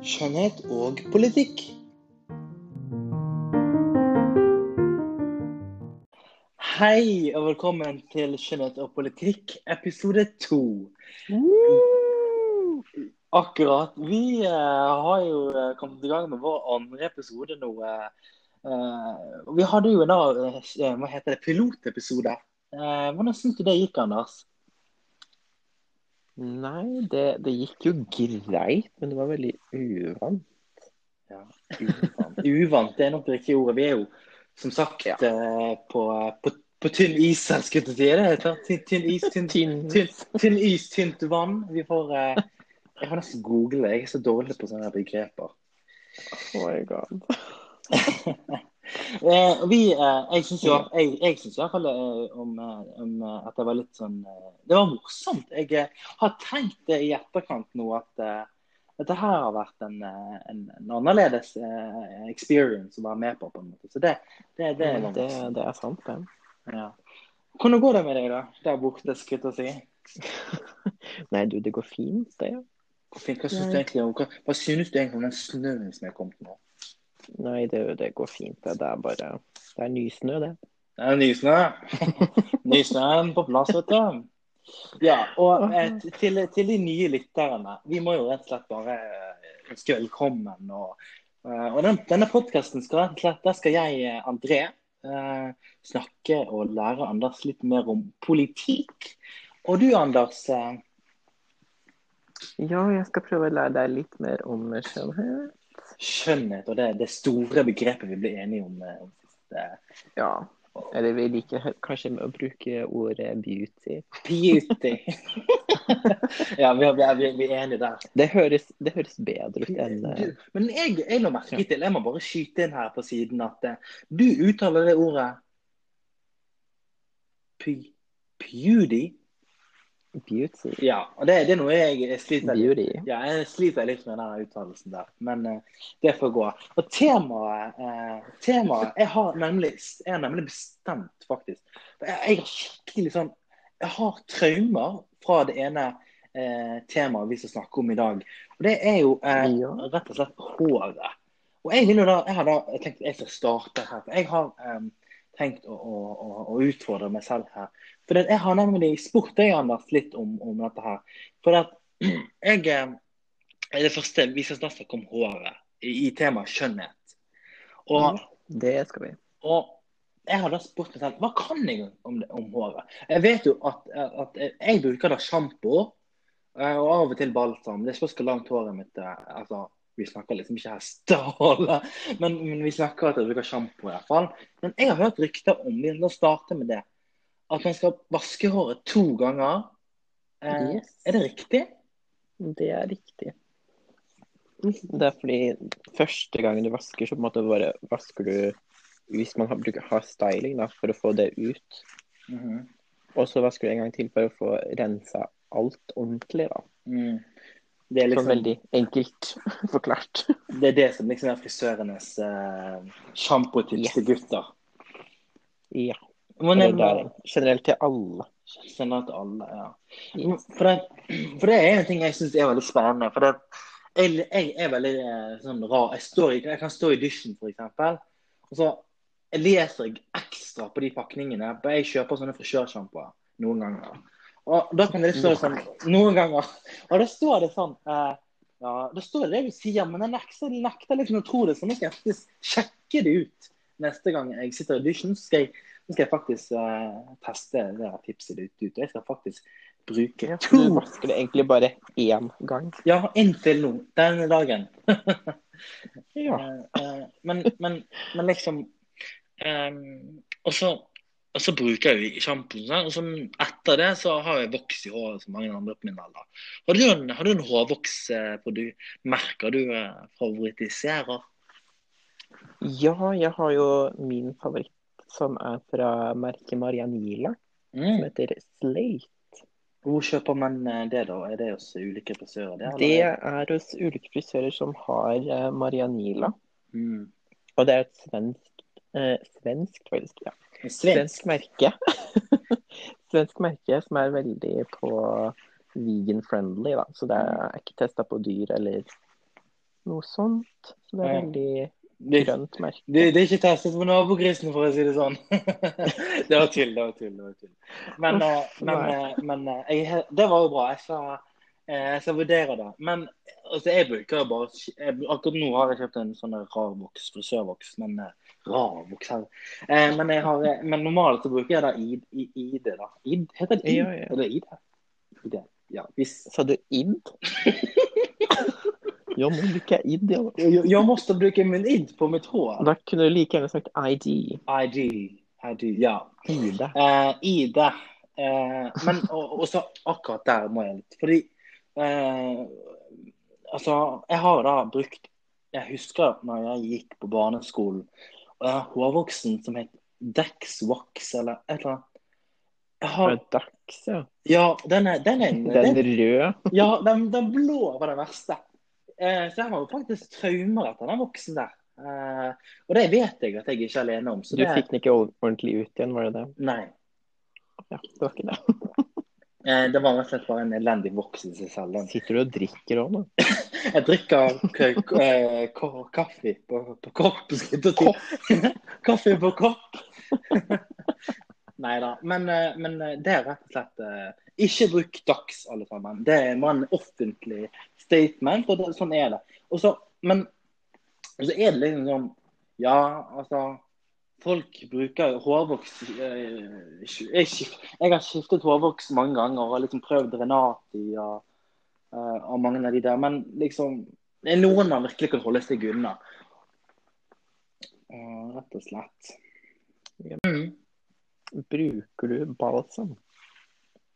skjønnhet og politikk. Hei og velkommen til Skjønnhet og politikk, episode to. Akkurat. Vi uh, har jo eh, kommet i gang med vår andre episode nå. eh, vi hadde jo en av, uh, hva heter det, pilotepisode. Hvordan syns du det gikk, Anders? Nei, det, det gikk jo greit, men det var veldig uvant. Ja, uvant. uvant det er nok det riktige ordet. Vi er jo som sagt Ja. eh, på, på, på tynn is, skulle jeg til å si. Det tynn, is, tynn, tynn, tynn, is, tynt vann. Vi får eh, Jeg får nesten google. Jeg er så dårlig på sånne begreper. Oh my god. Eh, vi, eh, jeg syns jo jeg, jeg synes i hvert fall eh, om, om at det var litt sånn Det var morsomt. Jeg har tenkt det i etterkant nå at dette her har vært en, en, en annerledes experience å være med på. på en måte. Så det, det, det er det, det, er sant, det. Ja. Hvordan går det med deg, da? Der borte, skulle jeg si. Nei, du, det går fint, det. Hva, synes du egentlig, hva, hva synes du egentlig om den snøen som er kommet nå? Nei, det, det går fint, det. Det er bare Det er nysnø, det. Det er nysnø. Nysnøen på plass, vet du. Ja, og eh, til, til de nye lytterne. Vi må jo rett og slett bare eh, ønske velkommen. Og, eh, og den, denne podkasten skal rett og slett Der skal jeg, eh, André, eh, snakke og lære Anders litt mer om politikk. Og du, Anders. Eh, Ja, jeg skal prøve å lære deg litt mer om skjønnhet. Skjønnhet og det, det store begrepet vi ble enige om. eh, om siste Ja. Eller vi liker kanskje kanskje å bruke ordet beauty. Beauty. ja, vi, er- vi, er- vi, enige der. Det høres, det høres bedre ut enn eh, Du, men jeg, jeg la merke til, jeg må bare skyte inn her på siden at eh, du uttaler det ordet P- Beauty. Beauty. Ja, og det, det er noe jeg, jeg sliter litt Beauty. ja, jeg sliter litt med den uttalelsen der, men uh, det får gå. Og temaet, uh, temaet jeg, har nemlig, jeg har nemlig bestemt, faktisk. Jeg, jeg har skikkelig sånn Jeg har traumer fra det ene uh, temaet vi skal snakke om i dag. Og det er jo Ja. rett og slett håret. Og jeg vil jo da Jeg har da jeg tenkt jeg skal starte her. For jeg har eh, tenkt å, å, å, utfordre meg selv her. For det, jeg har nemlig spurt deg, Anders, litt om, om dette her. For at jeg er Det første vi skal snart snakke om håret i, i temaet skjønnhet. Og, Det skal vi. og jeg har da spurt meg selv hva kan jeg om, det, om håret. Jeg vet jo at, at jeg bruker da sjampo eh, og av og til balsam. Det spørs hvor langt håret mitt er. Altså, vi snakker liksom ikke hestehale, men, men vi snakker at jeg bruker sjampo i hvert fall. Men jeg har hørt rykter om, vi kan starte med det, at man skal vaske håret to ganger. Eh, Yes. Er det riktig? Det er riktig. Det er fordi første gang du vasker, så på en måte bare vasker du hvis man har, bruker, har styling da, for å få det ut. Mhm. Og så vasker du en gang til for å få rensa alt ordentlig. da. mm. Det er Sånn liksom veldig enkelt forklart. Det er det som liksom er frisørenes uh, sjampotips Yes. til gutter. Ja. Men det er generelt til alle. Generelt til alle, ja. For det, for det er en ting jeg syns er veldig spennende. For det, jeg, jeg er veldig eh, sånn rar. Jeg, står jeg kan stå i dusjen, f.eks. Og så leser jeg ekstra på de pakningene. For jeg kjøper sånne frisørsjampoer noen ganger. Og da kan det stå sånn Noen ganger. Og da står det sånn eh, ja, Da står det det du sier, men jeg nekter, nekter liksom å tro det. Så nå skal jeg faktisk sjekke det ut neste gang jeg sitter i audition. Skal jeg, så skal jeg faktisk eh, teste det der tipset ditt ut. Og jeg skal faktisk bruke to du vasker det egentlig bare én gang. Ja, inntil nå. Denne dagen. Ja. Eh, eh, men, men, men liksom um, Og så og så bruker jeg jo sjampo. sånn, Og så etter det så har jeg voks i håret som mange andre på min alder. Har du en, har du en hårvoksmerker du favoritiserer? favoriserer? ja, jeg har jo min favoritt, som er fra merket Marianila, som Mm. heter Slate. Hvor kjøper man eh, det, da? Er det hos ulike frisører? Det, Det er hos ulike frisører som har eh, Marianila. mm. Og det er et svensk, eh, svensk faktisk, ja. Svensk. Merke. svensk merke som er veldig på vegan friendly, da. Så det er ikke testa på dyr eller Noe sånt. Så det er veldig Det, grønt merke. det, det er ikke testet på nabogrisen, for å si det sånn. det var tull, det var tull. det var tull. Men, eh, men, eh, men eh, jeg, det var jo bra. Jeg skal, eh, jeg skal vurdere det. Men altså, jeg bruker bare jeg, Akkurat nå har jeg kjøpt en sånn rar voks, frisørvoks. Men eh, rar voks her. Eh, men, jeg har, eh, men normalt så bruker jeg da ID, ID da. ID, heter det ID? Ja, ja. Eller ID? ID? Ja, hvis Sa du id? ja, må bruke jeg id, Jeg, jeg, jag måste bruka min ID på mitt hår. Da kunne du like gjerne sagt ID. ID. ID, ja. ID. Eh, I. Eh, men og, og akkurat der må jeg litt. Fordi eh, Altså, jeg har da brukt Jeg husker når jeg gikk på barneskolen, og jeg har hårvoksen som het Dexwax eller et eller annet. Jeg har, Dags, ja. ja, den er, den er, Den den, røde. ja, den, den blå var det verste. Eh, så jeg har jo faktisk traumer etter den voksen der. Eh, og det vet jeg at jeg ikke er alene om. Så Du det, fikk den ikke ordentlig ut igjen, var det det? Nei. Ja, det var ikke det. Eh, det var rett og slett bare en elendig. Den. Sitter du og drikker òg nå? Jeg drikker eh, k kaffe på, på kopp. kaffe på kopp. Nei da. Men, eh, men eh, det er rett og slett eh, Ikke bruk dags, alle sammen. Det bare en offentlig statement, og det, sånn er det. Og så, men så er det liksom sånn Ja, altså Folk bruker hårvoks eh, jeg, jeg har skiftet hårvoks mange ganger og har liksom prøvd Renati og, eh, og mange av de der. Men liksom det er noen man virkelig kan holde seg unna. Eh, rett og slett. Mm. Bruker du balsam?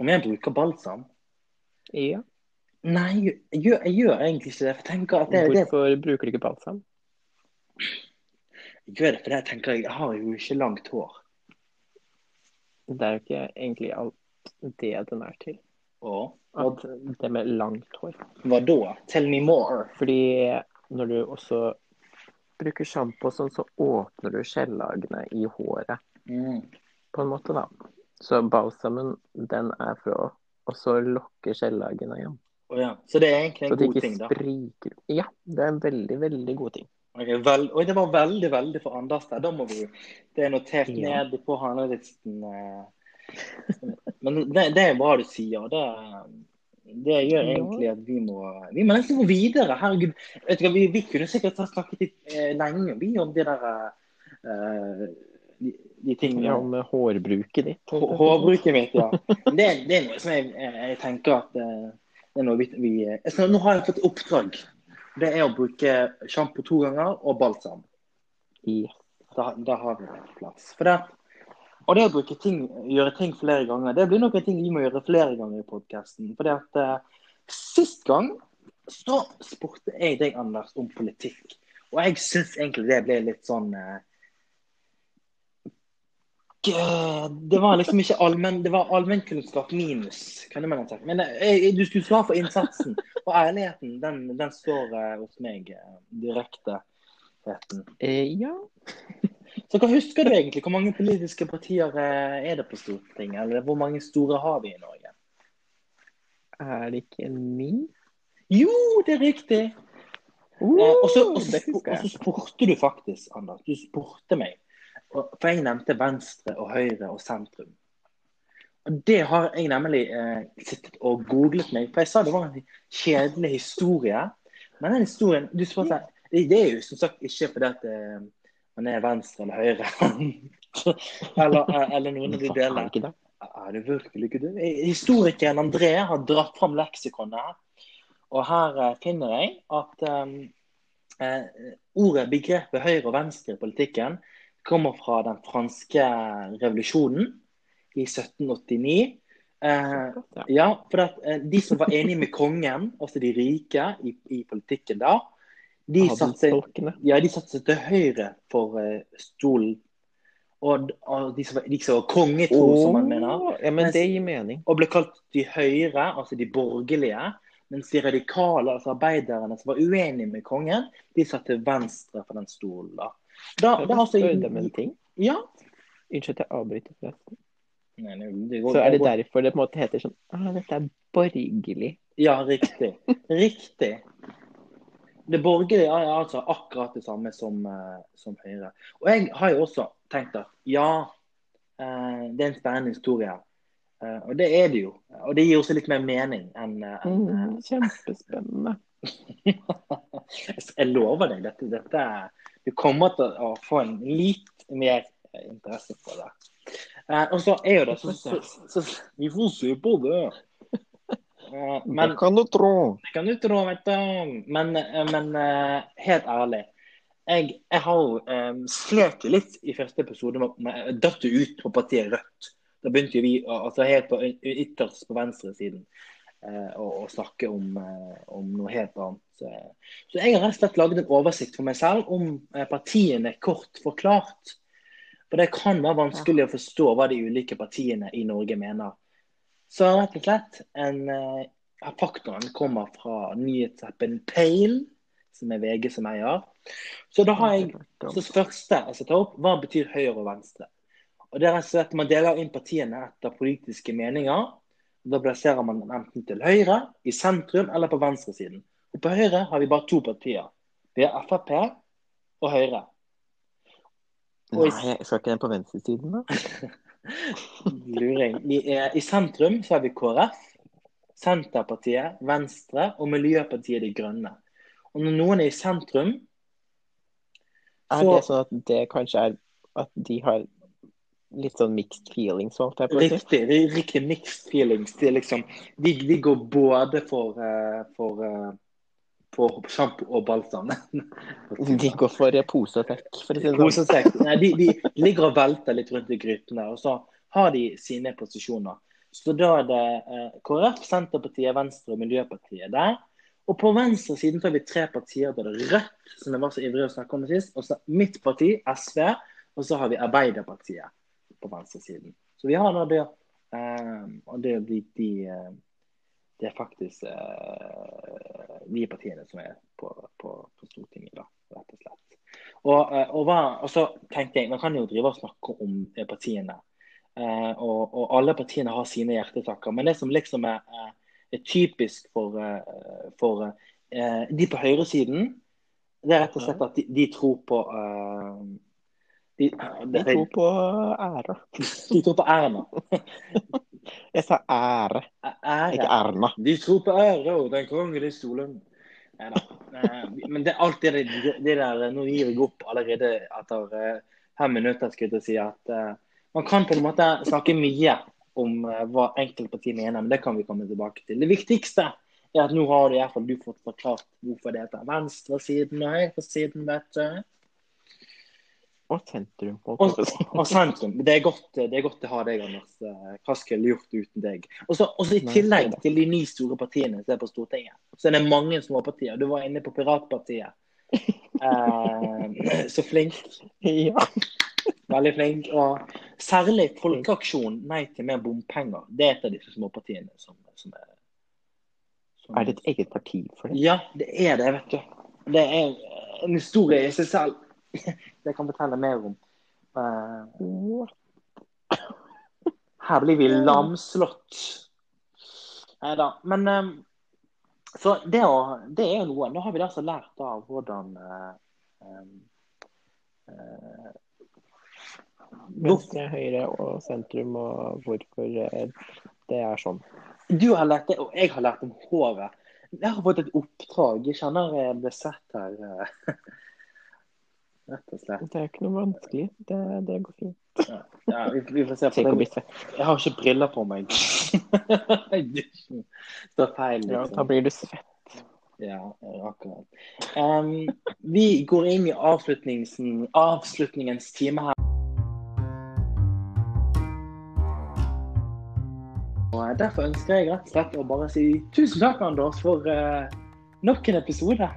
Om jeg bruker balsam? Ja. Nei, jeg gjør, jeg gjør egentlig ikke det. For jeg tenker at det, det, Hvorfor bruker du ikke balsam? Jeg gjør det fordi jeg tenker jeg har jo ikke langt hår. Det er jo ikke egentlig alt det den er til. Og At det med langt hår. hva da? Tell me more. Fordi når du også bruker sjampo sånn, så åpner du skjellagene i håret Mm. på en måte, da. Så balsamen, den er for å også lokke skjellagene igjen. Oh, ja. Så det er egentlig Så en det god ikke ting, da. spriker. Ja, det er en veldig, veldig god ting. Vel, oi, det var veldig, veldig for Anders der. Da må vi Det er notert Ja. ned på handlelisten. eh. Men det, det er bra du sier. Det, det gjør egentlig at vi må Vi må nesten gå videre. Herregud. Du vi, vi kunne sikkert ha snakket litt eh, lenge vi om de der uh, de, de tingene. Ja, med hårbruket ditt. Hå- Hårbruket mitt, ja. Det, det er noe som jeg, jeg tenker at det er noe vi, vi jeg Nå har jeg fått oppdrag. Det er å bruke sjampo to ganger og balsam. Ja. Da, da har vi en plass. For det, og det å bruke ting, gjøre ting flere ganger, det blir noen ting vi må gjøre flere ganger i podkasten. For det at eh, sist gang så spurte jeg deg, Anders, om politikk. Og jeg syns egentlig det ble litt sånn g- Det var liksom ikke allmenn Det var allmennkunnskap minus, kan man mene. Men eh, jeg, du skulle svare for innsatsen. Og ærligheten, den, den står eh, hos meg eh, direkte. Retten. Eh, ja. Så hva husker du egentlig? Hvor mange politiske partier eh, er det på Stortinget? Eller hvor mange store har vi i Norge? Er det ikke ni? Jo, det er riktig! Uh, Eh, og så spurte du faktisk, Anders. Du spurte meg. For jeg nevnte Venstre og Høyre og sentrum. Og det har jeg nemlig eh, sittet og googlet meg. For jeg sa det var en kjedelig historie. Men den historien du spurte, det, det er jo som sagt ikke fordi at eh, man er Venstre eller Høyre. eller, eller noen av de delene. det? Er det virkelig ikke det? Historikeren André har dratt fram leksikonet. Og her eh, finner jeg at eh, ordet, begrepet høyre og venstre i politikken kommer fra den franske revolusjonen i 1789. Eh, Ja. for at, eh, De som var enige med kongen, altså de rike i, i politikken da, de satte seg ja, de satte seg til høyre for eh, stolen. Og, og de som var, de som var kongetro, som man mener, Ja, men det gir mening. og ble kalt de høyre, altså de borgerlige. Mens de radikale, altså arbeiderne som var uenige med kongen, de satt til venstre for den stolen. da. Da, da vil altså, ting. ja. Unnskyld at jeg avbryter, forresten. Nei, det, det går, Så er det derfor det på en måte heter sånn ah, Dette er borgerlig. Ja, riktig. Riktig. det borgerlige er altså akkurat det samme som, eh, som Høyre. Og jeg har jo også tenkt at ja, eh, det er en spennende historie. Eh, og det er det jo. Og det gir også litt mer mening enn enn, Mm, kjempespennende. Jeg lover deg, dette, dette Du kommer til å få en litt mer eh, interesse for det. Eh, og så er jo det så, så, så, Vi får se på det. Eh, men det kan du tro. det kan du tro, vet du. Men, eh, men eh, helt ærlig. Jeg, jeg har eh, slet litt i første episode med med- datt ut på partiet Rødt. Da begynte vi å- altså helt på ytterst på venstresiden eh, og snakke om, eh, om noe helt annet. eh. Så jeg har rett og slett laget en oversikt for meg selv om partiene kort forklart. For det kan være vanskelig å forstå hva de ulike partiene i Norge mener. Så rett og slett en eh, Faktoren kommer fra nyhetsappen Pale, som er VG som eier. Så da har jeg så første jeg skal ta opp, hva betyr høyre og venstre? Og det er rett og slett Man deler inn partiene etter politiske meninger. Da plasserer man dem enten til høyre, i sentrum eller på venstresiden. Og På høyre har vi bare to partier. Vi har Frp og Høyre. Oi. Nei, skal ikke den på venstresiden, da? Luring. I, I sentrum så har vi KrF, Senterpartiet, Venstre og Miljøpartiet De Grønne. Og når noen er i sentrum, Er det sånn at det kanskje er at de har litt sånn mixed feelings, holdt jeg på å si? Riktig. Det riktig mixed feelings. Det er liksom, de, de går både for, eh, for, eh, for sjampo og balsam. De går for eh, pose og sekk, for å si det sånn. Nei, de, de ligger og velter litt rundt i grytene, og så har de sine posisjoner. Så da er det eh, KrF, Senterpartiet, Venstre og Miljøpartiet der. Og på venstre siden så har vi tre partier. Da det Rødt, som jeg var så ivrig å snakke om sist. Og så mitt parti, SV. Og så har vi Arbeiderpartiet på venstresiden. Så vi har da det. eh, og det blir de eh, Det er faktisk eh, de partiene som er på, på, på Stortinget, da, rett og slett. Og, eh, og, hva, og så tenkte jeg, Man kan jo drive og snakke om eh, partiene. Eh, og, og alle partiene har sine hjertesaker. Men det som liksom er, er, typisk for, eh, for eh, de på høyresiden, det er rett og slett at de, de tror på eh, de, De tror på ære. de tror på Erna. Jeg sa ære, Ære. ikke Erna. De tror på ære og den kongelige stolen. Eh, Men det er alltid det, det der Nå gir jeg opp allerede etter eh, fem minutter, skulle jeg si. At eh, man kan på en måte snakke mye om eh, hva enkeltpartier mener, men det kan vi komme tilbake til. Det viktigste er at nå har du i hvert fall du fått forklart hvorfor det heter venstresiden og høyresiden, vet du. Og sentrum. Og, og sentrum. Det er, godt, det er godt å ha deg, Anders. Eh, Hva skulle jeg gjort uten deg? Og så I tillegg til de ni store partiene som er på Stortinget, så er det mange små partier. Du var inne på Piratpartiet. Eh, så flink. Ja. Veldig flink. Og særlig Folkeaksjon Nei til mer bompenger. Det er et av disse småpartiene som, som er som, Er det et eget parti for det? Ja, det er det, vet du. Det er en historie i seg selv. Det kan fortelle mer om. Eh, Her blir vi lamslått. Nei da. Men eh, Så det, å, det er jo noe. Nå har vi altså lært av hvordan uh, uh, Venstre, høyre og sentrum, og hvorfor det er sånn. Du har lært det, og jeg har lært om håret. Jeg har fått et oppdrag. Jeg kjenner jeg ble sett her. eh, Rett og slett. Det er ikke noe vanskelig. Det, det går fint. Ja, vi, vi får se på det. svett. Jeg har ikke briller på meg. Står feil. Ja, liksom. da blir du svett. Ja, akkurat. Um, vi går inn i avslutningen, avslutningens time her. Og Derfor ønsker jeg rett og slett å bare si tusen takk, Anders, for uh, nok en episode.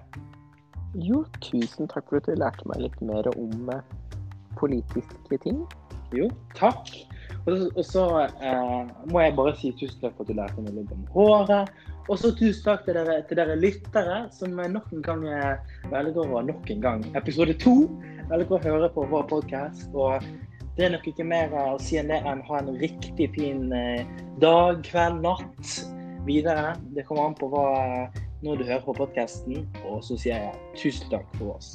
Jo, tusen takk for at du lærte meg litt mer om eh, politiske ting. Jo, takk. Og og så eh, må jeg bare si tusen takk for at du lærte meg litt om håret. Og så tusen takk til dere, til dere lyttere som nok en gang eh, velger å nok en gang episode to velger å høre på vår podkast. Og det er nok ikke mer å si enn det enn ha en riktig fin eh, dag, kveld, natt videre. Det kommer an på hva, når du hører på podkasten, og så sier jeg tusen takk for oss.